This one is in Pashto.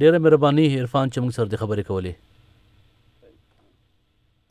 ډیره مهرباني عرفان چې موږ سره د خبرې کولې